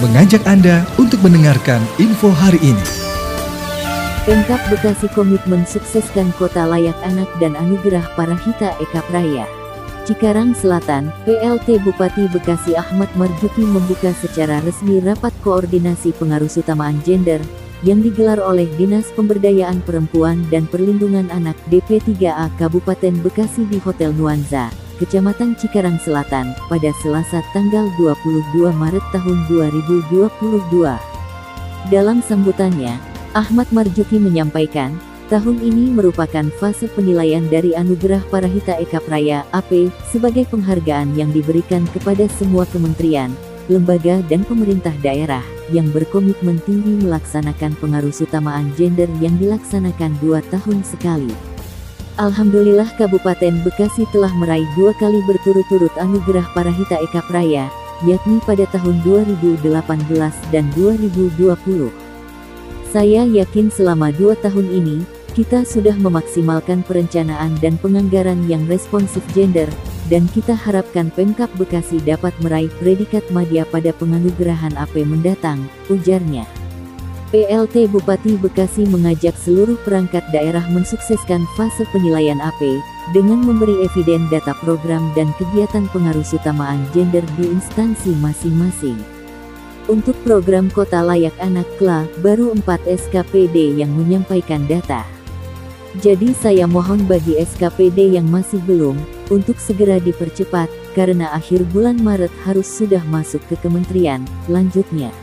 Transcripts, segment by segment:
mengajak Anda untuk mendengarkan info hari ini. Pemkap Bekasi komitmen sukseskan kota layak anak dan anugerah Parahita Eka Praya. Cikarang Selatan, PLT Bupati Bekasi Ahmad Marjuki membuka secara resmi rapat koordinasi pengaruh utamaan gender yang digelar oleh Dinas Pemberdayaan Perempuan dan Perlindungan Anak DP3A Kabupaten Bekasi di Hotel Nuanza, Kecamatan Cikarang Selatan, pada Selasa tanggal 22 Maret tahun 2022. Dalam sambutannya, Ahmad Marjuki menyampaikan, Tahun ini merupakan fase penilaian dari Anugerah Parahita Eka Praya AP sebagai penghargaan yang diberikan kepada semua kementerian, lembaga dan pemerintah daerah yang berkomitmen tinggi melaksanakan pengaruh utamaan gender yang dilaksanakan dua tahun sekali. Alhamdulillah Kabupaten Bekasi telah meraih dua kali berturut-turut Anugerah Parahita Eka Praya, yakni pada tahun 2018 dan 2020. Saya yakin selama dua tahun ini, kita sudah memaksimalkan perencanaan dan penganggaran yang responsif gender, dan kita harapkan Pemkap Bekasi dapat meraih predikat madya pada penganugerahan AP mendatang, ujarnya. PLT Bupati Bekasi mengajak seluruh perangkat daerah mensukseskan fase penilaian AP, dengan memberi eviden data program dan kegiatan pengaruh utamaan gender di instansi masing-masing. Untuk program Kota Layak Anak KLA, baru 4 SKPD yang menyampaikan data. Jadi saya mohon bagi SKPD yang masih belum, untuk segera dipercepat, karena akhir bulan Maret harus sudah masuk ke kementerian, lanjutnya.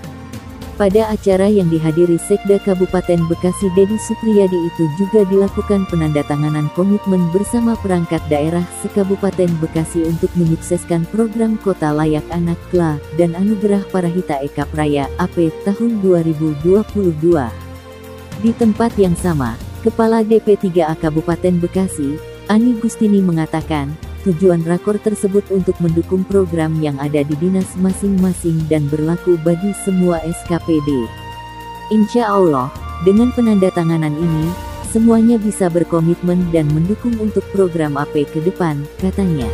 Pada acara yang dihadiri Sekda Kabupaten Bekasi Dedi Supriyadi itu juga dilakukan penandatanganan komitmen bersama perangkat daerah sekabupaten Bekasi untuk menyukseskan program Kota Layak Anak KLA dan Anugerah Parahita Eka Praya AP tahun 2022. Di tempat yang sama, Kepala DP3A Kabupaten Bekasi, Ani Gustini mengatakan, tujuan rakor tersebut untuk mendukung program yang ada di dinas masing-masing dan berlaku bagi semua SKPD. Insya Allah, dengan penandatanganan ini, semuanya bisa berkomitmen dan mendukung untuk program AP ke depan, katanya.